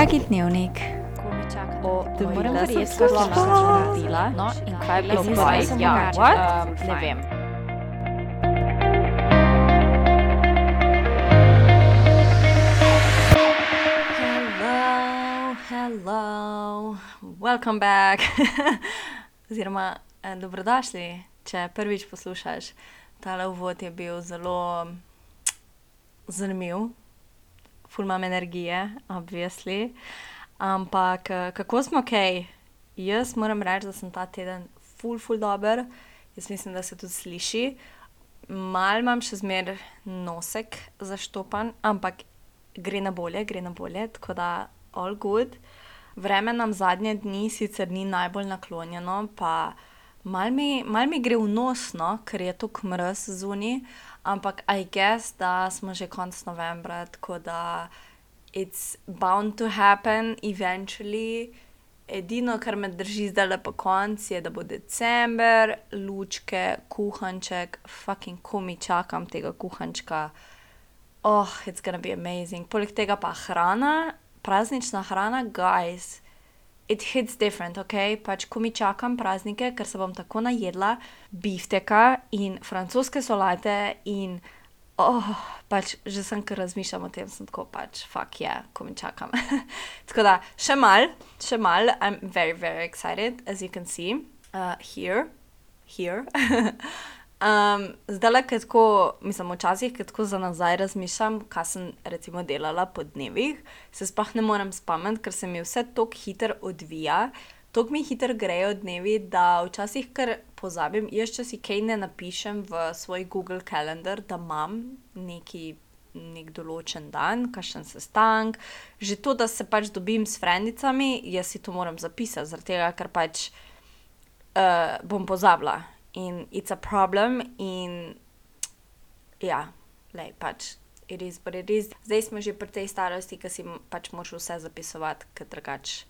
Dragi dnevnik, O, Da moram se se zgodila. No, in kaj je bilo zdaj? Ja, what? Um, ne vem. Hello, hello, welcome back. Oziroma, eh, dobrodošli, če prvič poslušaš. Tale uvod je bil zelo zanimiv, ful imam energije, obvisli. Ampak eh, kako smo ok? Jaz moram reči, da sem ta teden ful, ful dober, jaz mislim, da se tudi sliši. Mal imam še zmeraj nosek zaštopan, ampak gre na bolje, gre na bolje, tako da all good. Vreme nam zadnje dni sicer ni najbolj naklonjeno, pa mal mi, mal mi gre v nos, no, ker je tako mrz zunaj, ampak I guess, da smo že konec novembra, tako da it's bound to happen eventually. Edino, kar me drži zdaj po koncu, je, da bo december, lučke, kuhanček, fucking komi čakam tega kuhančka. Oh, it's gonna be amazing. Poleg tega pa hrana, praznična hrana, guys, it hits different, ok? Pač, ko mi čakam praznike, ker se bom tako najedla bifteka in francoske solate in oh, pač že sem kar razmišljam o tem, sem tako pač, fuck yeah, ko mi čakam. tako da, še mal, še mal, I'm very, very excited, as you can see, uh, here, here. Um, zdaj, le tako, mislim, včasih, ko tako za nazaj razmišljam, kaj sem recimo delala po dnevih, se sploh ne morem spomniti, ker se mi vse tako hitro odvija, tako mi hitro grejo dnevi, da včasih kar pozabim. Jaz, če si kaj ne napišem v svoj Google Calendar, da imam neki. Nek določen dan, kakšen sestank, že to, da se pač dobim s frendicami, jaz si to moram zapisati, zaradi tega, ker pač uh, bom pozabila in it's a problem, in ja, lej, pač it is, but it is. Zdaj smo že pri tej starosti, ki si pač moraš vse zapisovati, ker drugače,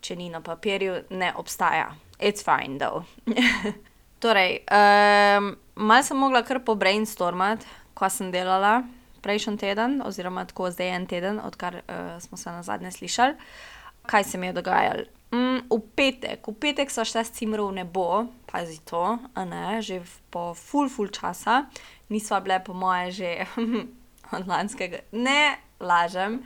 če ni na papirju, ne obstaja. It's fine, though. torej, um, malo sem mogla kar po brainstormati, ko sem delala prejšnji teden, oziroma tako zdaj en teden, odkar uh, smo se na zadnje slišali, kaj se mi je dogajalo. Mm, v petek, v petek so šle s cimrov nebo, pazi to, a ne, že po full, full časa, nisva bile po moje že od lanskega, ne lažem.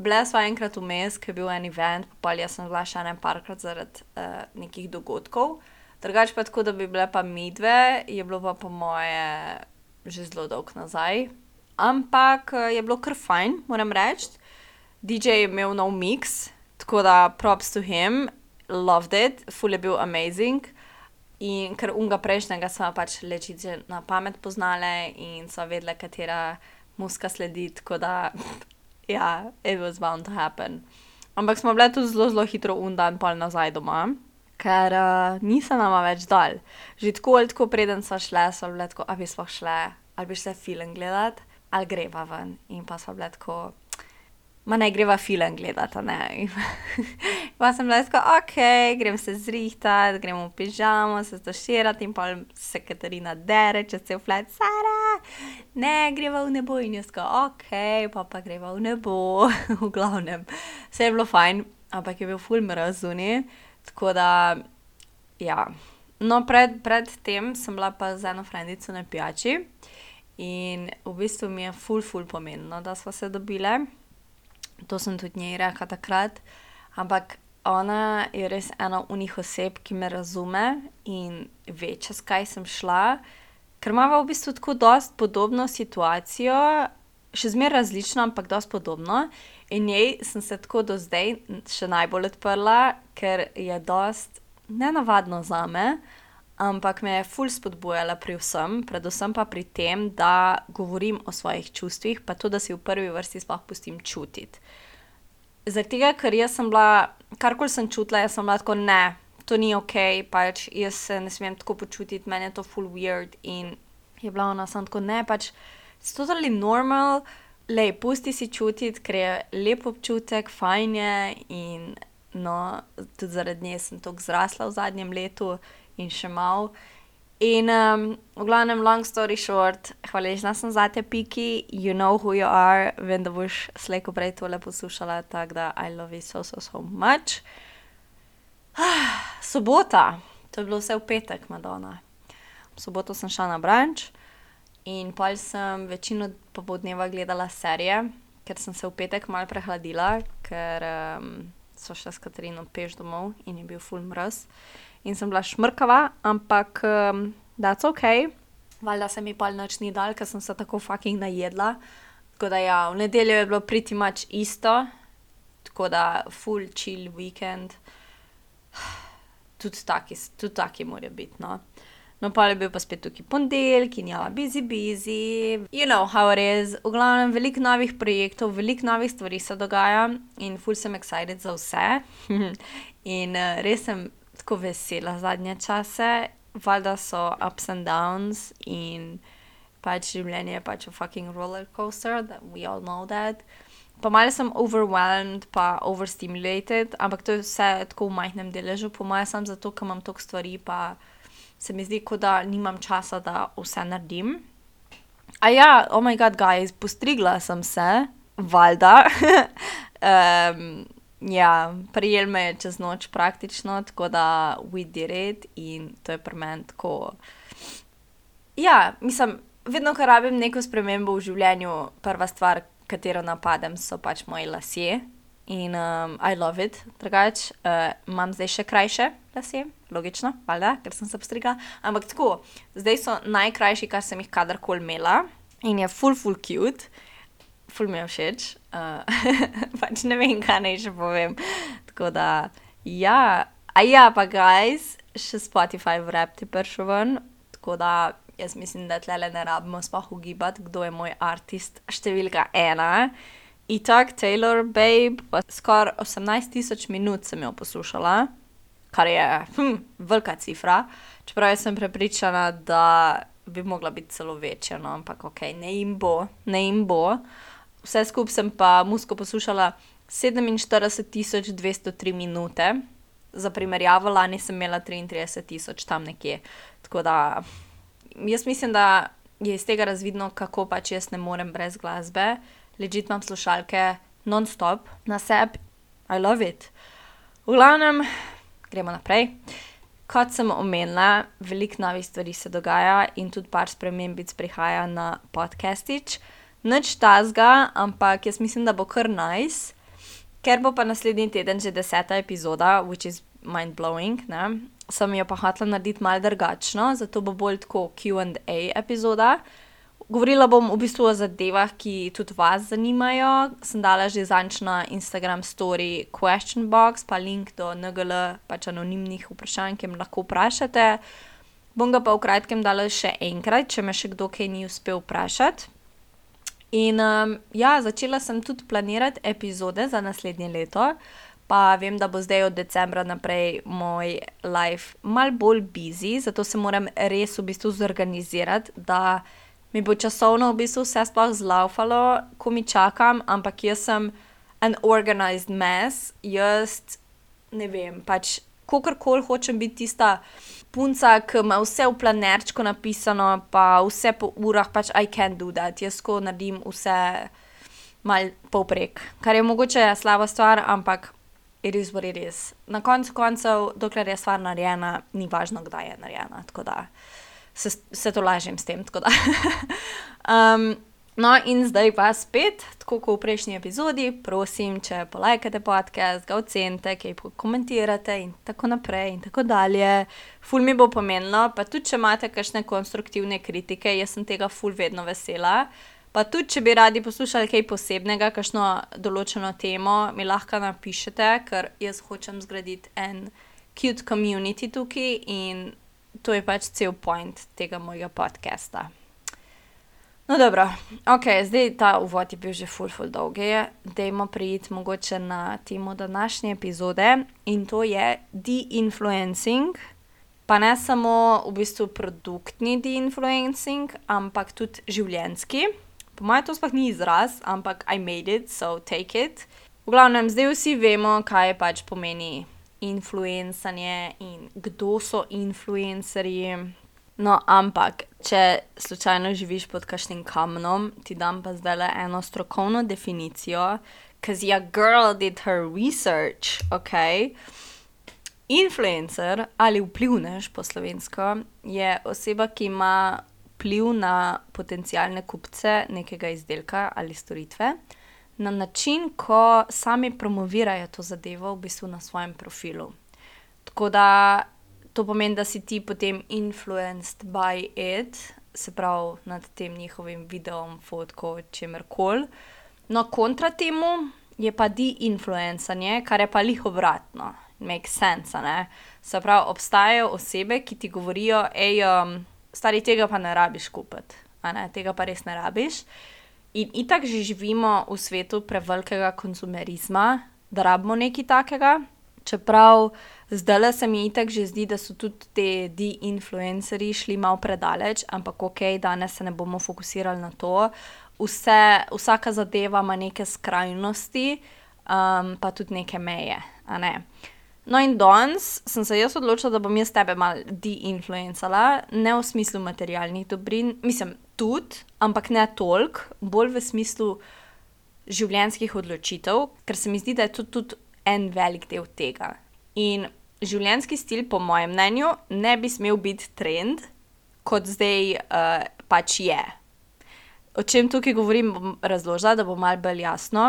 Bile sva enkrat vmes, ker je bil en event, pa jaz sem bila še en parkrat zaradi uh, nekih dogodkov. Drugače pa tako, da bi bile pa midve, je bilo pa po moje že zelo dolgo nazaj. Ampak eh, je bilo kar fajn, moram reči. DJ je imel nov mix, tako da props to him, loved it, full je bil amazing. In ker unga prejšnjega smo pač leči že na pamet poznale in so vedele, katera muska sledi, tako da ja, it was bound to happen. Ampak smo bile tudi zelo, zelo hitro un dan pol nazaj doma, ker uh, niso nama več dal. Že tako ali tako preden so šle, so bile tako, a bi sploh šle, ali bi šle film gledati, ali greva ven. In pa so bile tako, ma ne greva film gledati, a ne. Pa sem bila tako, ok, grem se zrihtati, gremo v pižamo, se stoširati in pa se Katarina dere, če se v flat, Sara, ne, greva v nebo in jaz tako, ok, pa pa greva v nebo, v glavnem. Vse je bilo fajn, ampak je bil ful mraz zunaj, tako da, ja. No, pred, pred tem sem bila pa z eno frendico na pijači in v bistvu mi je ful, ful pomenilo, da smo se dobile. To sem tudi njej rekla takrat, ampak ona je res ena unih oseb, ki me razume in ve, čez kaj sem šla, ker imamo v bistvu tako dost podobno situacijo, še zmeraj različno, ampak dost podobno. In njej sem se tako do zdaj še najbolj odprla, ker je dost nenavadno za me, ampak me je ful spodbujala pri vsem, predvsem pa pri tem, da govorim o svojih čustvih, pa to, da si v prvi vrsti sploh pustim čutiti. Zaradi tega, ker jaz sem bila, karkoli sem čutila, jaz sem bila tako, ne, to ni ok, pač jaz se ne smem tako počutiti, meni je to full weird. In je bila ona samo tako, ne, pač it's totally normal, lej, pusti si čutiti, ker je lep občutek, fajn je in no, tudi zaradi nje sem tako zrasla v zadnjem letu in še mal. In um, v glavnem, long story short, hvaležna sem za te piki, you know who you are, vem, da boš slejko prej tole poslušala, tako da I love you so, so, so much. Sobota, to je bilo vse v petek, Madonna. V soboto sem šla na branč in pol sem večino popoldneva gledala serije, ker sem se v petek malo prehladila, ker um, so šla s Katarino peš domov in je bil full mraz. In sem bila šmrkava, ampak um, that's ok. Valjda se mi pol noč ni dal, ker sem se tako fucking najedla. Tako da ja, v nedeljo je bilo pretty much isto, tako da full chill weekend. Tudi taki, tudi taki morajo biti, no. No, pa je bil pa spet tukaj ponedeljek in ja, busy, busy. You know how it is. V glavnem, veliko novih projektov, veliko novih stvari se dogaja in full sem excited za vse. in uh, res sem tako vesela zadnje čase, valjda so ups and downs in pač življenje je pač a fucking roller coaster, that we all know that. Pa malo sem overwhelmed, pa overstimulated, ampak to je vse tako v majhnem deležu, po mojem, sem zato, ker imam toliko stvari, pa se mi zdi, kot da nimam časa, da vse naredim. A ja, oh my god, guys, postrigla sem se, valjda. um, ja, prijel me je čez noč praktično, tako da we did it in to je pri meni tako. Ja, mislim, vedno, ko rabim neko spremembo v življenju, prva stvar, katero napadem, so pač moji lasje. In um, I love it, drugače uh, imam zdaj še krajše lasje, logično, valjda, ker sem se postrigla. Ampak tako, zdaj so najkrajši, kar sem jih kadarkoli imela in je full, full cute, full mi je všeč. Uh, pač ne vem, kaj naj še povem. Tako da, ja, a ja, pa guys, še Spotify v rap ti prišel ven, tako da jaz mislim, da tle ne rabimo sploh ugibati, kdo je moj artist številka ena. Itak, Taylor, Babe, skoraj 18 tisoč minut sem jo poslušala, kar je hm, velika cifra. Čeprav sem prepričana, da bi mogla biti celo večja, no, ampak ok, ne jim bo, ne jim bo. Vse skupaj sem pa musko poslušala 47.203 minute, za primerjavo, lani sem imela 33.000 tam nekje. Tako da jaz mislim, da je iz tega razvidno, kako pač jaz ne morem brez glasbe. Ležit imam slušalke non-stop na sebi, I love it. V glavnem, gremo naprej. Kot sem omenila, veliko novih stvari se dogaja in tudi par spremembic prihaja na podcastič. Noč tazga, ampak jaz mislim, da bo kar nice, ker bo pa naslednji teden že deseta epizoda, which is mind blowing. Ne? Sem jo pa hotela narediti malo drugačno, zato bo bolj tako QA epizoda. Govorila bom v bistvu o zadevah, ki tudi vas zanimajo. Sem dala že zanč na Instagram story question box, pa link do NGL, pač anonimnih vprašanj, ki me lahko vprašate. Bom ga pa v kratkem dala še enkrat, če me še kdo kaj ni uspel vprašati. In um, ja, začela sem tudi planirati epizode za naslednje leto, pa vem, da bo zdaj od decembra naprej moj life mal bolj busy, zato se moram res v bistvu zorganizirati, da mi bo časovno v bistvu vse sploh zlaufalo, ko mi čakam, ampak jaz sem an organized mess, jaz ne vem, pač kakorkoli hočem biti tista punca, ki ima vse v planerčku napisano, pa vse po urah, pač I can't do that, jaz ko naredim vse mal povprek, kar je mogoče slaba stvar, ampak it is what it is. Na koncu koncev, dokler je stvar narejena, ni važno, kdaj je narejena. Tako da se, se to lažem s tem. um, no, in zdaj pa spet, tako kot v prejšnji epizodi, prosim, če polajkate podcast, ga ocenite, kaj komentirate in tako naprej in tako dalje. Ful mi bo pomenilo, pa tudi če imate kakšne konstruktivne kritike, jaz sem tega ful vedno vesela. Pa tudi, če bi radi poslušali kaj posebnega, kakšno določeno temo, mi lahko napišete, ker jaz hočem zgraditi en cute community tukaj in to je pač cel point tega mojega podcasta. No, dobro, ok, zdaj ta uvod je bil že full, full dolg. Dajmo priti mogoče na temo današnje epizode in to je de-influencing. Pa ne samo v bistvu produktni de-influencing, ampak tudi življenski. Po mojem, to sploh ni izraz, ampak I made it, so take it. V glavnem, zdaj vsi vemo, kaj pač pomeni influencanje in kdo so influencerji. No, ampak, če slučajno živiš pod kakšnim kamnom, ti dam pa zdaj le eno strokovno definicijo, because your girl did her research, ok. Influencer ali vplivnež po slovensko je oseba, ki ima vpliv na potencijalne kupce nekega izdelka ali storitve na način, ko sami promovirajo to zadevo v bistvu na svojem profilu. Tako da to pomeni, da si ti potem influenced by it, se pravi nad tem njihovim videom, fotko, čemerkoli. No, kontra temu je pa de-influencanje, kar je pa lih obratno, make sense, ne. Se pravi, obstajajo osebe, ki ti govorijo, hej, stari, tega pa ne rabiš kupiti, ne, tega pa res ne rabiš. In itak že živimo v svetu prevelikega konzumerizma, da rabimo nekaj takega, čeprav zdajle se mi itak že zdi, da so tudi ti de-influencerji šli malo predaleč, ampak okej, danes se ne bomo fokusirali na to. Vse, vsaka zadeva ima neke skrajnosti, pa tudi neke meje, a ne. No, in danes sem se jaz odločila, da bom jaz tebe malo de-influencala, ne v smislu materialnih dobrin, mislim, tudi, ampak ne toliko, bolj v smislu življenjskih odločitev, ker se mi zdi, da je to tudi en velik del tega. In življenjski stil, po mojem mnenju, ne bi smel biti trend, kot zdaj pač je. O čem tukaj govorim, bom razložila, da bo malo bolj jasno.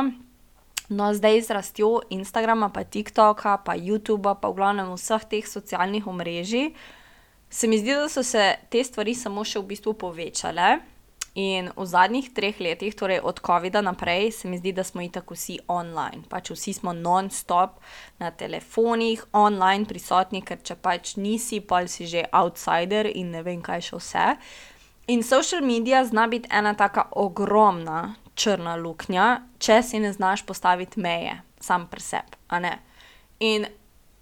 No, zdaj z rastjo Instagrama pa TikToka pa Youtuba pa v glavnem vseh teh socialnih omrežij se mi zdi, da so se te stvari samo še v bistvu povečale. In v zadnjih treh letih, torej od covida naprej, se mi zdi, da smo itak vsi online. Pač vsi smo nonstop na telefonih, online prisotni, ker če pač nisi, pol si že outsider in ne vem, kaj še vse. In social media zna biti ena taka ogromna črna luknja, če si ne znaš postaviti meje sam pri sebi, a ne. In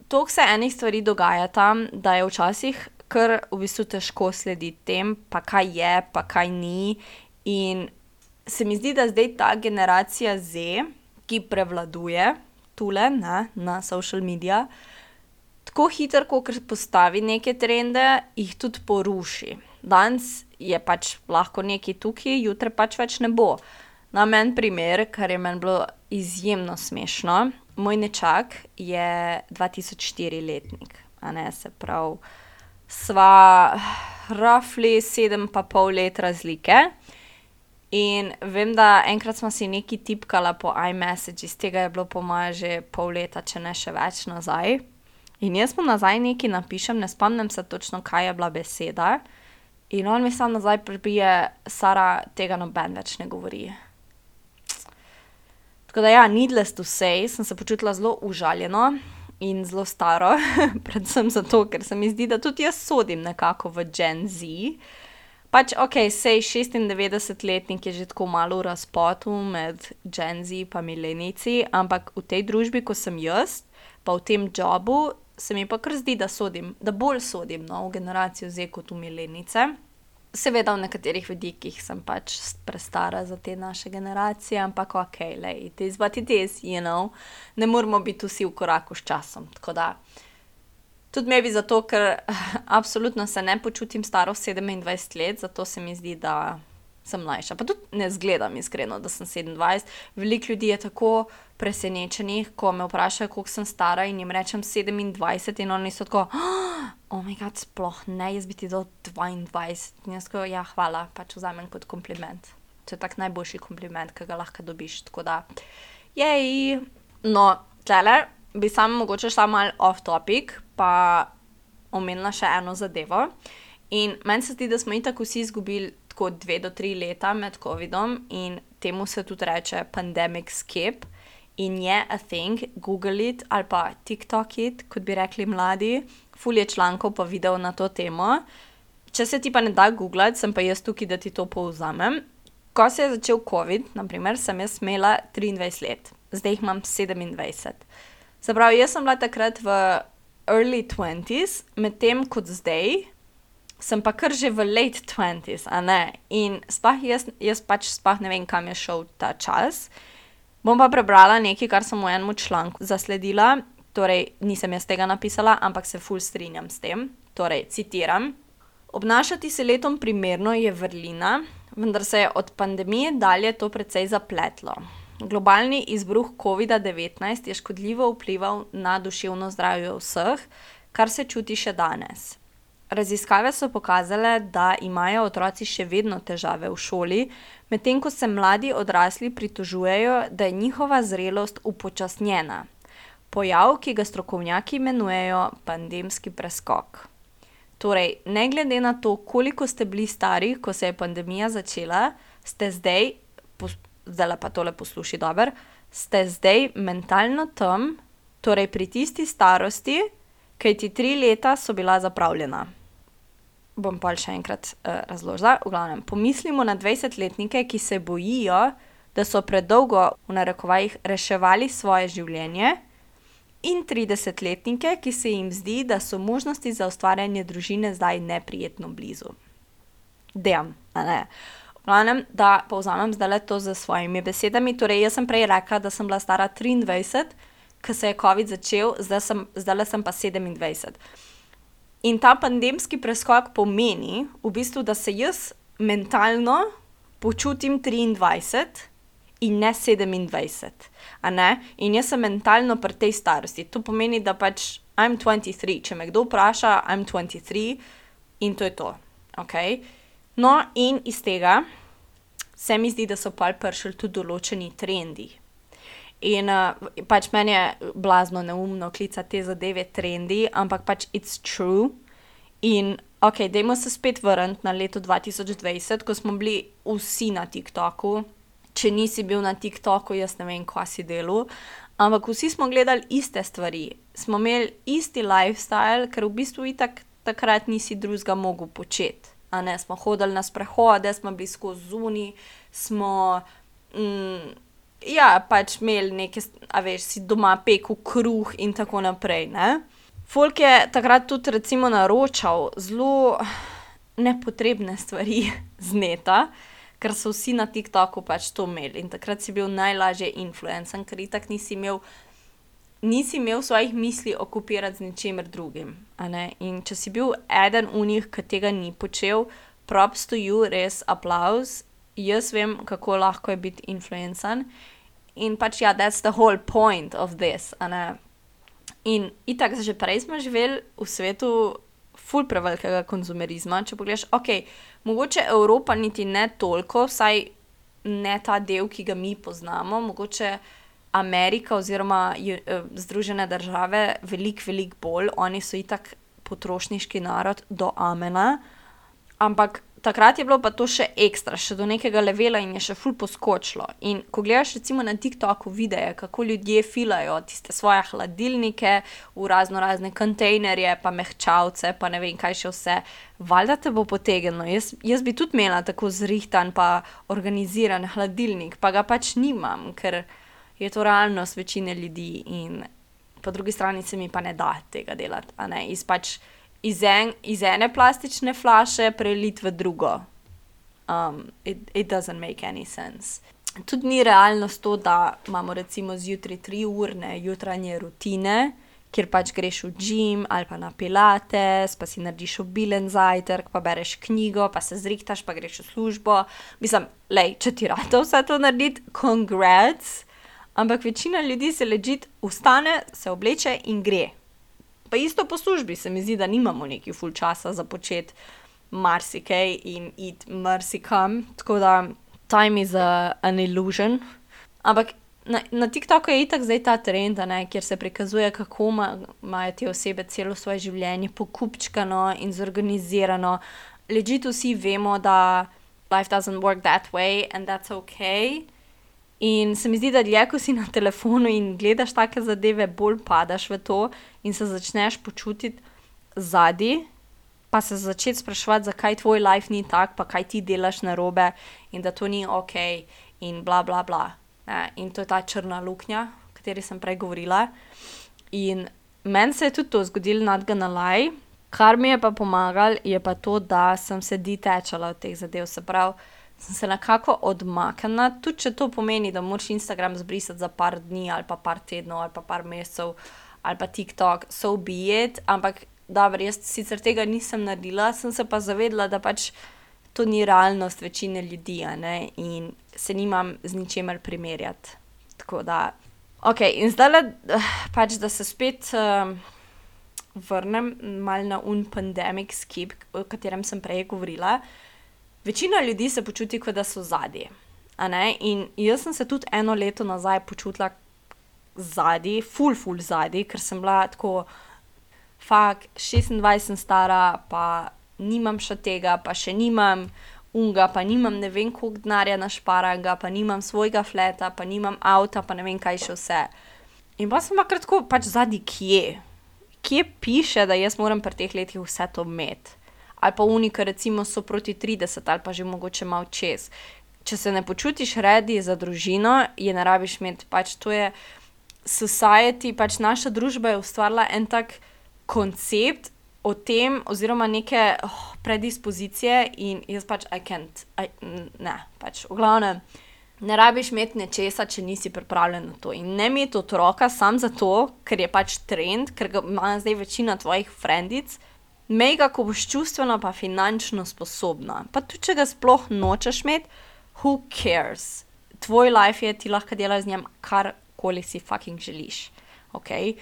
toliko se enih stvari dogaja tam, da je včasih kar v bistvu težko slediti tem, pa kaj je, pa kaj ni. In se mi zdi, da zdaj ta generacija Z, ki prevladuje tule, ne, na social media, tako hitro, kakor postavi neke trende, jih tudi poruši. Danes je pač lahko nekaj tukaj, jutri pač več ne bo. No, en primer, kar je meni bilo izjemno smešno. Moj nečak je dva tisoč štiri letnik, a ne, se pravi, sva roughly sedem pa pol let razlike. In vem, da enkrat sva si nekaj tipkala po iMessages, tega je bilo po moje že pol leta, če ne še več nazaj. In jaz mu nazaj nekaj napišem, ne spomnim se točno, kaj je bila beseda, in on mi samo nazaj pribije: "Sara, tega noben več ne govori." Tako da ja, needless to say, sem se počutila zelo užaljeno in zelo staro, predvsem zato, ker se mi zdi, da tudi jaz sodim nekako v Gen Z. Pač okej, saj šestindevetdesetletnik je že tako malo v razpotu med Gen Z pa milenijci, ampak v tej družbi, ko sem jaz, pa v tem jobu, se mi pa kar zdi, da sodim, da bolj sodim, no, v generacijo Z kot v milenijce. Seveda v nekaterih vidikih sem pač prestara za te naše generacije, ampak okej, glej, it is what it is, you know. Ne moremo biti vsi v koraku s časom, da. Tudi maybe zato, ker absolutno se ne počutim staro sedemindvajset let, zato se mi zdi, da sem mlajša. Pa tudi ne izgledam, iskreno, da sem sedemindvajset. Veliko ljudi je tako presenečenih, ko me vprašajo, koliko sem stara, in jim rečem sedemindvajset in oni so tako: oh my god, sploh ne, jaz bi ti dal dvaindvajset." In jaz tako: "Ja, hvala." Pač vzamem kot kompliment. To je tako najboljši kompliment, ke ga lahko dobiš, tako da, No, tulele bi samo mogoče šla malo off topic pa omenila še eno zadevo. In meni se zdi, da smo itak vsi izgubili tako dve do tri leta med covidom in temu se tudi reče pandemic skip. In je a thing, Google it ali pa TikTok it, kot bi rekli mladi. Ful je člankov pa videov na to temo. Če se ti pa ne da guglati, sem pa jaz tukaj, da ti to povzamem. Ko se je začel covid, na primer, sem jaz imela triindvajset let. Zdaj jih imam sedemindvajset. Se pravi, jaz sem bila takrat v early twenties, medtem ko zdaj sem pa kar že v late twenties, a ne. In sploh jaz, jaz pač sploh ne vem, kam je šel ta čas. Bom pa prebrala nekaj, kar sem v enem članku zasledila, torej nisem jaz tega napisala, ampak se ful strinjam s tem. Torej citiram: Obnašati se letom primerno je vrlina, vendar se je od pandemije dalje to precej zapletlo. Globalni izbruh COVID-19 je škodljivo vplival na duševno zdravje vseh, kar se čuti še danes. Raziskave so pokazale, da imajo otroci še vedno težave v šoli, medtem ko se mladi odrasli pritožujejo, da je njihova zrelost upočasnjena. Pojav, ki ga strokovnjaki imenujejo pandemski preskok. Torej, ne glede na to, koliko ste bili stari, ko se je pandemija začela, ste zdaj, zdaj pa tole posluši dobro, ste zdaj mentalno tam, torej pri tisti starosti, kajti tri leta so bila zapravljena. Bom pa še enkrat uh, razložila. V glavnem, pomislimo na dvajsetletnike, ki se bojijo, da so predolgo, v narekovajih, reševali svoje življenje in tridesetletnike, ki se jim zdi, da so možnosti za ustvarjanje družine zdaj neprijetno blizu. Damn, a ne. V glavnem, da povzamem zdajle to s svojimi besedami, torej jaz sem prej rekla, da sem bila stara triindvajset, ko se je covid začel, zdaj sem, zdajle sem pa sedemindvajset. In ta pandemski preskok pomeni v bistvu, da se jaz mentalno počutim triindvajset in ne sedemindvajset, a ne. In jaz sem mentalno pri tej starosti, to pomeni, da pač I am twenty three, če me kdo vpraša, I am twenty three in to je to, okej. No, in iz tega se mi zdi, da so pol prišli tudi določeni trendi. In, pač meni je blazno neumno klicati te zadeve trendi, ampak pač it's true. In okej, dajmo se spet vrniti na leto dva tisoč dvajset, ko smo bili vsi na TikToku. Če nisi bil na TikToku, jaz ne vem, kva si delal. Ampak vsi smo gledali iste stvari, smo imeli isti lifestyle, ker v bistvu itak takrat nisi drugega mogel početi, a ne. Smo hodili na sprehode, smo bili skozi zunaj, smo, ja, pač imeli neke a veš, si doma pekel kruh in tako naprej, ne. Folk je takrat tudi recimo naročal zelo nepotrebne stvari z neta, ker so vsi na TikToku pač to imeli in takrat si bil najlažje influencer, ker itak nisi imel, nisi imel svojih misli okupirati z ničimer drugim. In če si bil eden onih, ke tega ni počel, props to you, res aplavz. Jaz vem, kako lahko je biti influencer. In pač ja, that's the whole point of this. In itak že prej smo živeli v svetu ful prevelikega konzumerizma, če pogledaš, okej, mogoče Evropa niti ne toliko, vsaj ne ta del, ki ga mi poznamo, mogoče Amerika oziroma Združene države veliko, veliko bolj, oni so itak potrošniški narod do amena. Ampak takrat je bilo pa to še ekstra, še do nekega levela in je še ful poskočilo. In ko gledaš recimo na TikToku videe, kako ljudje filajo tiste svoje hladilnike v raznorazne kontejnerje pa mehčalce pa ne vem kaj še vse, valjda te bo potegnilo. Jaz, jaz bi tudi imela tako zrihtan pa organiziran hladilnik, pa ga pač nimam, ker je to realnost večine ljudi in po drugi strani se mi pa ne da tega delati, a ne. Iz pač iz iz ene plastične flaše preliti v drugo. it, it doesn't make any sense. Tudi ni realnost to, da imamo recimo zjutraj triurne jutranje rutine, kjer pač greš v gym ali pa na pilates pa si narediš obilen zajtrk pa bereš knjigo pa se zrihtaš pa greš v službo. Mislim, glej, če ti rata vse to narediti, congrats, ampak večina ljudi se legit vstane, se obleče in gre. Pa isto po službi, se mi zdi, da nimamo nekaj ful časa za početi marsikaj in iti marsikam, tako da time is a an illusion. Ampak na, na TikToku je itak zdaj ta trend, ne, kjer se prikazuje, kako imajo te osebe celo svoje življenje pokupčkano in zorganizirano. Legit vsi vemo, da life doesn't work that way and that's okay. In se mi zdi, da dlje, ko si na telefonu in gledaš take zadeve, bolj padaš v to in se začneš počutiti zadaj pa se začeti spraševati, zakaj tvoj life ni tak pa kaj ti delaš narobe in da to ni okej in bla, bla, bla, ne. In to je ta črna luknja, o kateri sem prej govorila. In meni se je tudi to zgodilo, gonna lie. Kar mi je pa pomagalo, je pa to, da sem se detachala od teh zadev, se pravi, sem se nekako odmaknila, tudi če to pomeni, da moraš Instagram zbrisati za par dni ali pa par tednov ali pa par mesecev ali pa TikTok, so it, ampak dobro, jaz sicer tega nisem naredila, sem se pa zavedla, da pač to ni realnost večine ljudi, in se nimam z ničemer primerjati. Tako da, ok, in zdaj le, pač da se spet um, vrnem mal na un pandemic skip, o katerem sem prej govorila. Večina ljudi se počuti, kot da so zadnji. In jaz sem se tudi eno leto nazaj počutila zadnji, full, full zadnji, ker sem bila tako, fuk, 26 sem stara, pa nimam še tega, pa še nimam unga, pa nimam ne vem koliko denarja našparanga, pa nimam svojega fleta, pa nimam avta, pa ne vem kaj še vse. In pa sem pa kratko, pač zadnji kje. Kje piše, da jaz moram pri teh letih vse to imeti? Ali pa unika, recimo, so proti 30 ali pa že mogoče malo čez. Če se ne počutiš redi za družino, je ne rabiš imeti, pač to je society, pač naša družba je ustvarila en tak koncept o tem, oziroma neke oh, predispozicije, in jaz pač I can't, I, ne, pač v glavnem. Ne rabiš imeti nečesa, če nisi pripravljen na to. In ne imeti otroka samo zato, ker je pač trend, ker ga ima zdaj večina tvojih frendic, mega, ko boš čustveno pa finančno sposobna. Pa tudi, če ga sploh nočeš imeti, who cares? Tvoj life je, ti lahko delaš z njim karkoli si fucking želiš. Okay?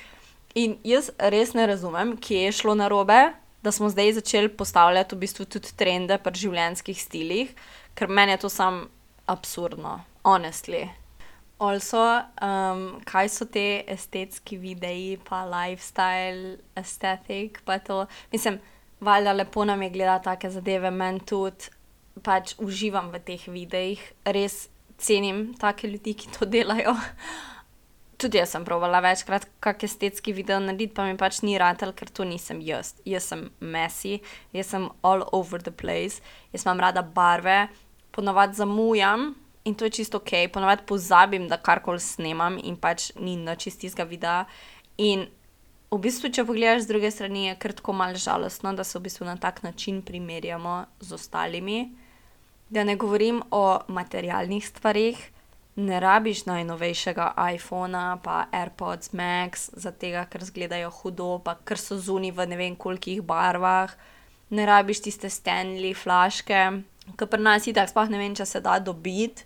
In jaz res ne razumem, kje je šlo narobe, da smo zdaj začeli postavljati v bistvu tudi trende pri življenjskih stilih, ker meni je to samo absurdno, honestly. Also, um, kaj so te estetski videi, pa lifestyle, estetik, pa to. Mislim, valjda lepo nam je gledati take zadeve, meni tudi pač uživam v teh videih, res cenim take ljudi, ki to delajo. Tudi jaz sem provala večkrat, kak estetski video narediti, pa mi pač ni ratelj, ker to nisem jaz. Jaz sem messy, jaz sem all over the place, jaz imam rada barve, ponovadi zamujam in to je čisto ok, ponovadi pozabim, da karkoli snemam in pač ni noč iz tistega videa. In v bistvu, če pogledaš z druge strani, je kar tako malo žalostno, da se v bistvu na tak način primerjamo z ostalimi. Da ne govorim o materialnih stvarih ne rabiš najnovejšega iPhona, pa AirPods Max, zato ker izgledajo hudo, pa ker so zunaj v ne vem kolikih barvah, ne rabiš tiste Stanley flaške, ki pri nas je tako, sploh ne vem, če se da dobiti.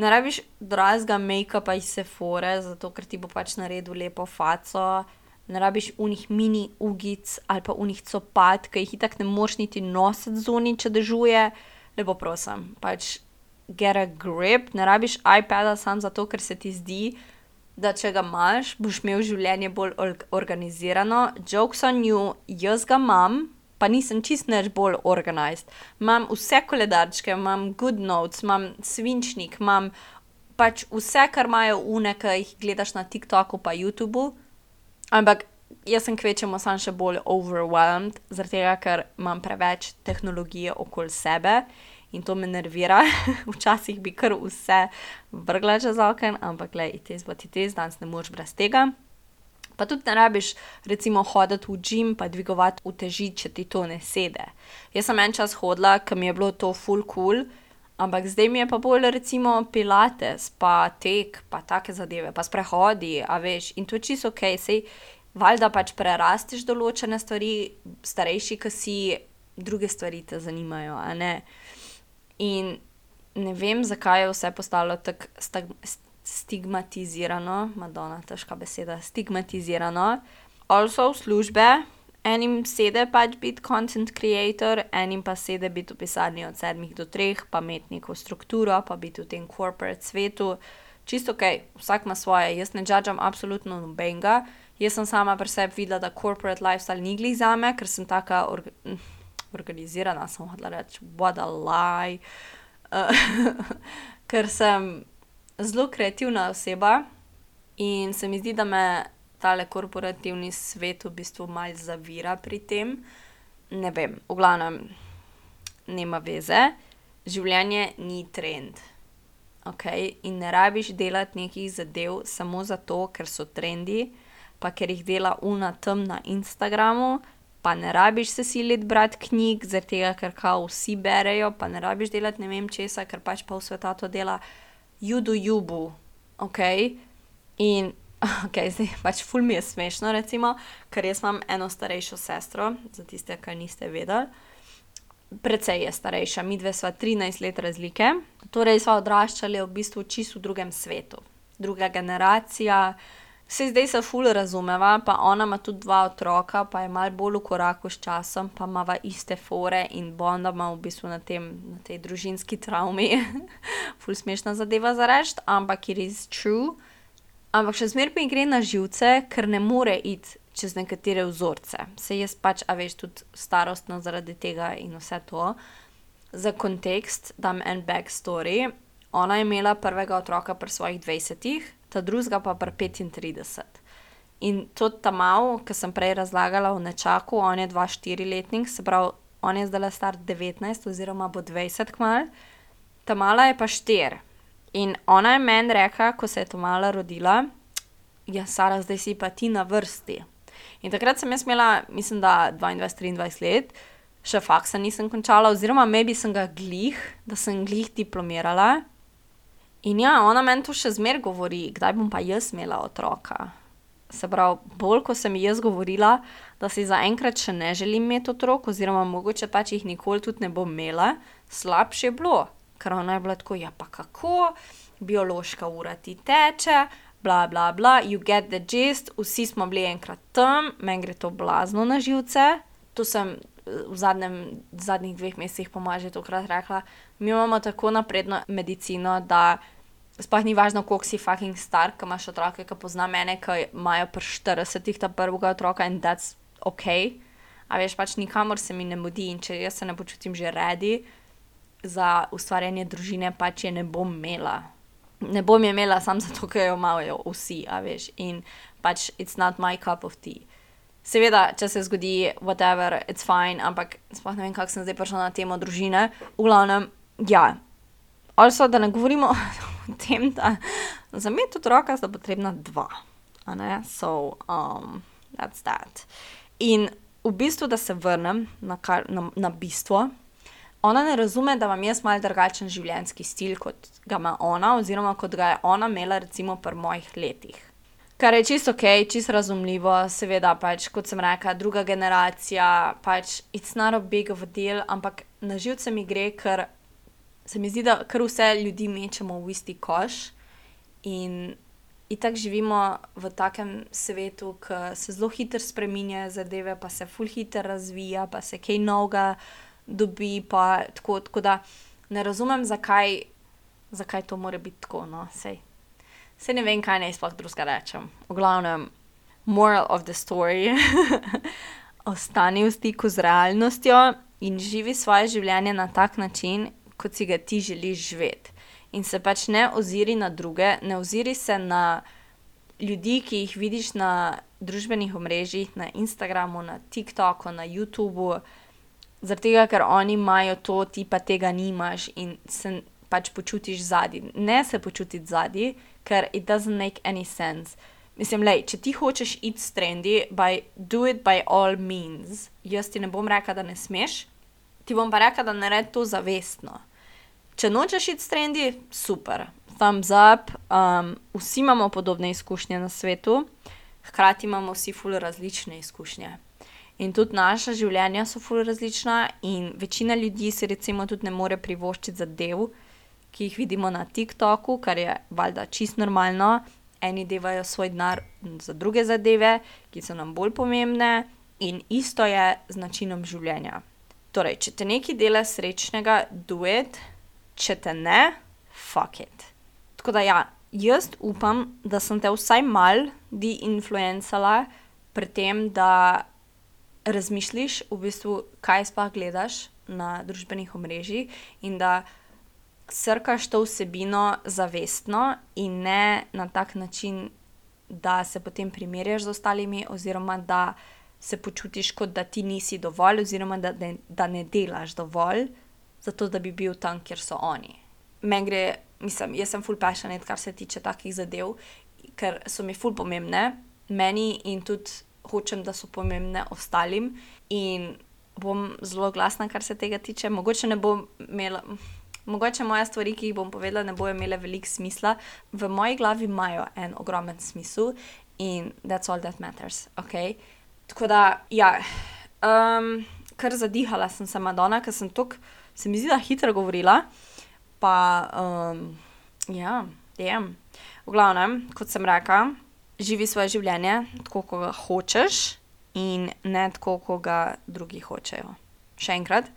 Ne rabiš dragega make-upa iz Sephore, zato ker ti bo pač naredil lepo faco. Ne rabiš unih mini ugic ali pa unih copat, ki jih tako ne moreš niti nositi zunaj, če dežuje. Lepo prosim, pač get a grip, ne rabiš iPada samo zato, ker se ti zdi, da če ga imaš, boš imel življenje bolj organizirano. Jokes on you, jaz ga imam, pa nisem čist neč bolj organized. Imam vse koledarčke, imam good notes, imam svinčnik, imam pač vse, kar imajo une, ki jih gledaš na TikToku pa YouTubu. Ampak jaz sem kvečemo sam še bolj overwhelmed, zaradi tega, ker imam preveč tehnologije okoli sebe in to me nervira. Včasih bi kar vse vrgla čez okno, ampak le, it is what it is, danes ne moreš brez tega. Pa tudi ne rabiš, recimo, hoditi v gim, pa dvigovati uteži, če ti to ne sede. Jaz sem en čas hodila, ker mi je bilo to full cool, ampak zdaj mi je pa bolj, recimo, pilates, pa tek, pa take zadeve, pa sprehodi, a veš, in to čisto ok, sej valjda pač prerastiš določene stvari, starejši, ki si druge stvari te zanimajo, a ne. In ne vem, zakaj je vse postalo tako stigmatizirano, Madonna, težka beseda, stigmatizirano. Also, službe, enim sede pač biti content creator, enim pa sede biti v pisarni od sedmih do treh, pa imeti neko strukturo, pa biti v tem corporate svetu. Čisto ok, vsak ima svoje, jaz ne judžam absolutno nobenega. Jaz sem sama pri sebi videla, da corporate lifestyle ni glih za me, ker sem taka. Orga organizirana, sem hodila reči, what a lie. Uh, ker sem zelo kreativna oseba in se mi zdi, da me tale korporativni svet v bistvu malo zavira pri tem. Ne vem, v glavnem, nema veze, življenje ni trend. Okay? In ne rabiš delati nekih zadev samo zato, ker so trendi, pa ker jih dela una tam na Instagramu, pa ne rabiš se siliti brati knjig, zaradi tega, ker kao vsi berejo, pa ne rabiš delati ne vem česa, ker pač pa v svetu to dela, judu jubu, ok. In ok, zdaj pač ful mi je smešno, recimo, ker jaz imam eno starejšo sestro, za tiste, ki niste vedeli. Predvsej je starejša, mi dve sva 13 let razlike, torej sva odraščali v bistvu čisto v drugem svetu, druga generacija. Saj zdaj se ful razumeva, pa ona ima tudi dva otroka, pa je malo bolj v koraku s časom, pa imava iste fore in bondama v bistvu na tem, na tej družinski travmi. ful smešna zadeva za reči, ampak it is true. Ampak še zmeraj mi gre na živce, ker ne more iti čez nekatere vzorce. Saj jaz pač, a veš, tudi starostno zaradi tega in vse to. Za kontekst dam en backstory. Ona je imela prvega otroka pri svojih dvajsetih, ta drugega pa pri petintrideset. In tudi ta mal, ki sem prej razlagala o nečaku, on je dva štiriletnik, se pravi, on je zdajle star devetnajst oziroma bo dvajset kmalu, ta mala je pa štiri. In ona je meni rekla, ko se je ta mala rodila: "Ja, Sara, zdaj si pa ti na vrsti." In takrat sem jaz imela, mislim, da dvaindvajset, triindvajset let, še faksa nisem končala, oziroma maybe sem ga glih, da sem glih diplomirala. In ja, ona meni to še zmeraj govori, kdaj bom pa jaz imela otroka. Se pravi, bolj ko sem ji jaz govorila, da si zaenkrat še ne želim imeti otrok oziroma mogoče pač jih nikoli tudi ne bom imela, slabše je bilo. Ker ona je bila tako: "Ja, pa kako, biološka ura ti teče, bla, bla, bla, you get the gist." Vsi smo bili enkrat tam, meni gre to blazno na živce. To sem v zadnjem, zadnjih dveh mesecih po moje že tolikrat rekla. Mi imamo tako napredno medicino, da sploh ni važno, koliko si fucking star, ke imaš otroke, ke poznam ene, ke imajo pri štiridesetih ta prvega otroka, in that's okej. A veš, pač nikamor se mi ne mudi, in če jaz se ne počutim že ready za ustvarjanje družine, pač je ne bom imela. Ne bom je imela samo zato, ker jo imajo vsi, a veš, in pač it's not my cup of tea. Seveda, če se zgodi whatever, it's fine, ampak sploh ne vem, kako sem zdaj prišla na temo družine. V glavnem, ja. Also, da ne govorimo o tem, da za imeti otroka sta potrebna dva, a ne, so that's that. In v bistvu, da se vrnem na kar, na, na bistvo. Ona ne razume, da imam jaz malo drugačen življenjski stil, kot ga ima ona oziroma kot ga je ona imela recimo pri mojih letih. Kar je čisto okej, čisto razumljivo, seveda pač, kot sem rekla, druga generacija, pač it's not a big of a deal, ampak na živce mi gre, ker se mi zdi, da kar vse ljudi mečemo v isti koš. In itak živimo v takem svetu, ke se zelo hitro spreminjajo zadeve pa se ful hitro razvija pa se kaj novega dobi tako, tako da ne razumem, zakaj, zakaj to mora biti tako, no, saj. Saj ne vem, kaj naj sploh drugega rečem. V glavnem, moral of the story, ostani v stiku z realnostjo in živi svoje življenje na tak način, kot si ga ti želiš živeti. In se pač ne oziri na druge, ne oziri se na ljudi, ki jih vidiš na družbenih omrežjih, na Instagramu, na TikToku, na Youtubu, zaradi tega, ker oni imajo to, ti pa tega nimaš in se pač počutiš zadaj. Ne se počutiti zadaj, ker it doesn't make any sense. Mislim, glej, če ti hočeš iti s trendi, by do it by all means. Jaz ti ne bom rekla, da ne smeš, ti bom pa rekla, da naredi to zavestno. Če nočeš iti s trendi, super, thumbs up, vsi imamo podobne izkušnje na svetu, hkrati imamo vsi ful različne izkušnje. In tudi naša življenja so ful različna in večina ljudi si recimo tudi ne more privoščiti zadev, ki jih vidimo na TikToku, kar je valjda čisto normalno. Eni dajejo svoj denar za druge zadeve, ki so nam bolj pomembne, in isto je z načinom življenja. Torej, če te nekaj dela srečnega, do it, če te ne, fuck it. Tako da ja, jaz upam, da sem te vsaj malo deinfluencala pri tem, da razmisliš v bistvu, kaj sploh gledaš na družbenih omrežjih, in da srkaš to vsebino zavestno in ne na tak način, da se potem primerjaš z ostalimi oziroma da se počutiš, kot da ti nisi dovolj oziroma da ne, da ne delaš dovolj, zato da bi bil tam, kjer so oni. Meni gre, mislim, jaz sem ful passionate, kar se tiče takih zadev, ker so mi ful pomembne, meni in tudi hočem, da so pomembne ostalim, in bom zelo glasna, kar se tega tiče, mogoče ne bom imela, mogoče moje stvari, ki jih bom povedala, ne bojo imele veliko smisla, v moji glavi imajo en ogromen smisel in that's all that matters. Okay? Tako da, ja, um, kar zadihala sem se Madonna, ker sem tako, se mi zdi, da hitro govorila. Pa, um, ja, jem. V glavnem, kot sem rekla, živi svoje življenje tako, kot ga hočeš, in ne tako, kot ga drugi hočejo. Še enkrat,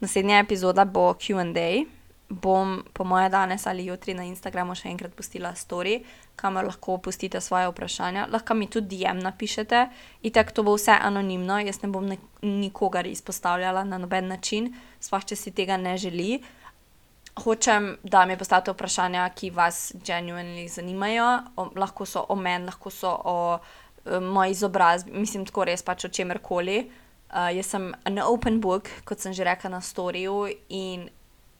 naslednja epizoda bo QA. Bom, po moje, danes ali jutri na Instagramu še enkrat pustila story, kamor lahko pustite svoje vprašanja. Lahko mi tudi DM napišete, in tako to bo vse anonimno, jaz ne bom nikogar izpostavljala na noben način, sploh če si tega ne želi. Hočem, da mi postavite vprašanja, ki vas genuinely zanimajo, o, lahko so o meni, lahko so o um, moji izobrazbi, mislim, tako res pač o čemerkoli. Uh, jaz sem an open book, kot sem že rekla na storju, in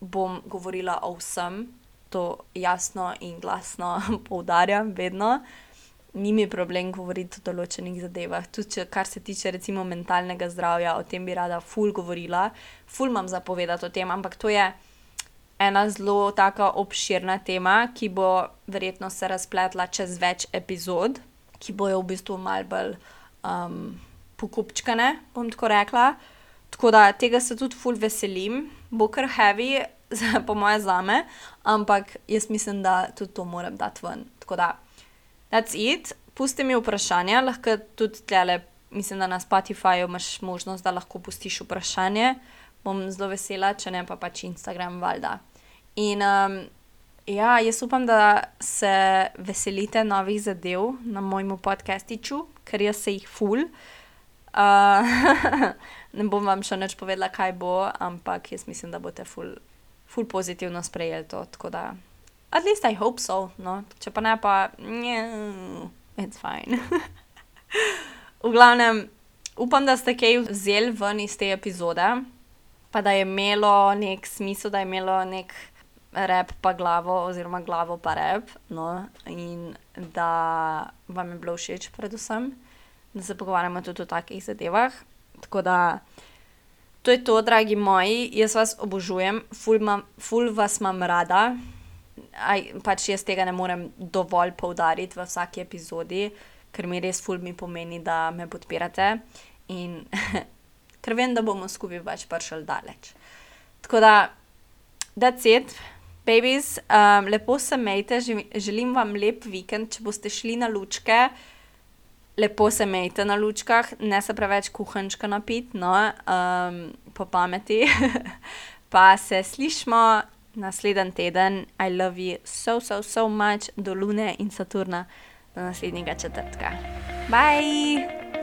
bom govorila o vsem, to jasno in glasno poudarjam, vedno. Ni mi problem govoriti o določenih zadevah, tudi če, kar se tiče recimo mentalnega zdravja, o tem bi rada ful govorila, ful imam zapovedati o tem, ampak to je ena zelo taka obširna tema, ki bo verjetno se razpletla čez več epizod, ki bojo v bistvu mal bolj um, pokupčkane, bom tako rekla. Tako da tega se tudi ful veselim, bo kar heavy, po moje zame, ampak jaz mislim, da tudi to moram dati ven. Tako da, that's it. Pusti mi vprašanje, lahko tudi tlele, mislim, da na Spotifyju imaš možnost, da lahko pustiš vprašanje. Bom zelo vesela, če ne pa pač Instagram, valjda. In um, ja, jaz upam, da se veselite novih zadev na mojem podcastiču, ker jaz se jih ful. Uh, ne bom vam še nič povedala, kaj bo, ampak jaz mislim, da boste ful, ful pozitivno sprejeli to. Tako da, at least I hope so, no, če pa ne, pa ne, it's fine. v glavnem, upam, da ste kaj vzeli ven iz te epizode, pa da je imelo nek smisel, da je imelo nek rep pa glavo, oziroma glavo pa rep, no, in da vam je bilo všeč, predvsem, da se pogovarjamo tudi o takih zadevah. Tako da, to je to, dragi moji, jaz vas obožujem, ful, mam, ful vas imam rada. Aj, pač jaz tega ne morem dovolj poudariti v vsaki epizodi, ker mi res ful mi pomeni, da me podpirate in ker vem, da bomo skupaj pač prišli daleč. Tako da, that's it, babies, um, lepo se majte, želim vam lep vikend, če boste šli na lučke lepo se majte na lučkah, ne se preveč kuhančka napiti, no, um, po pameti. pa se slišmo naslednji teden, I love you so, so, so much, do Lune in Saturna do naslednjega četrtka. Bye!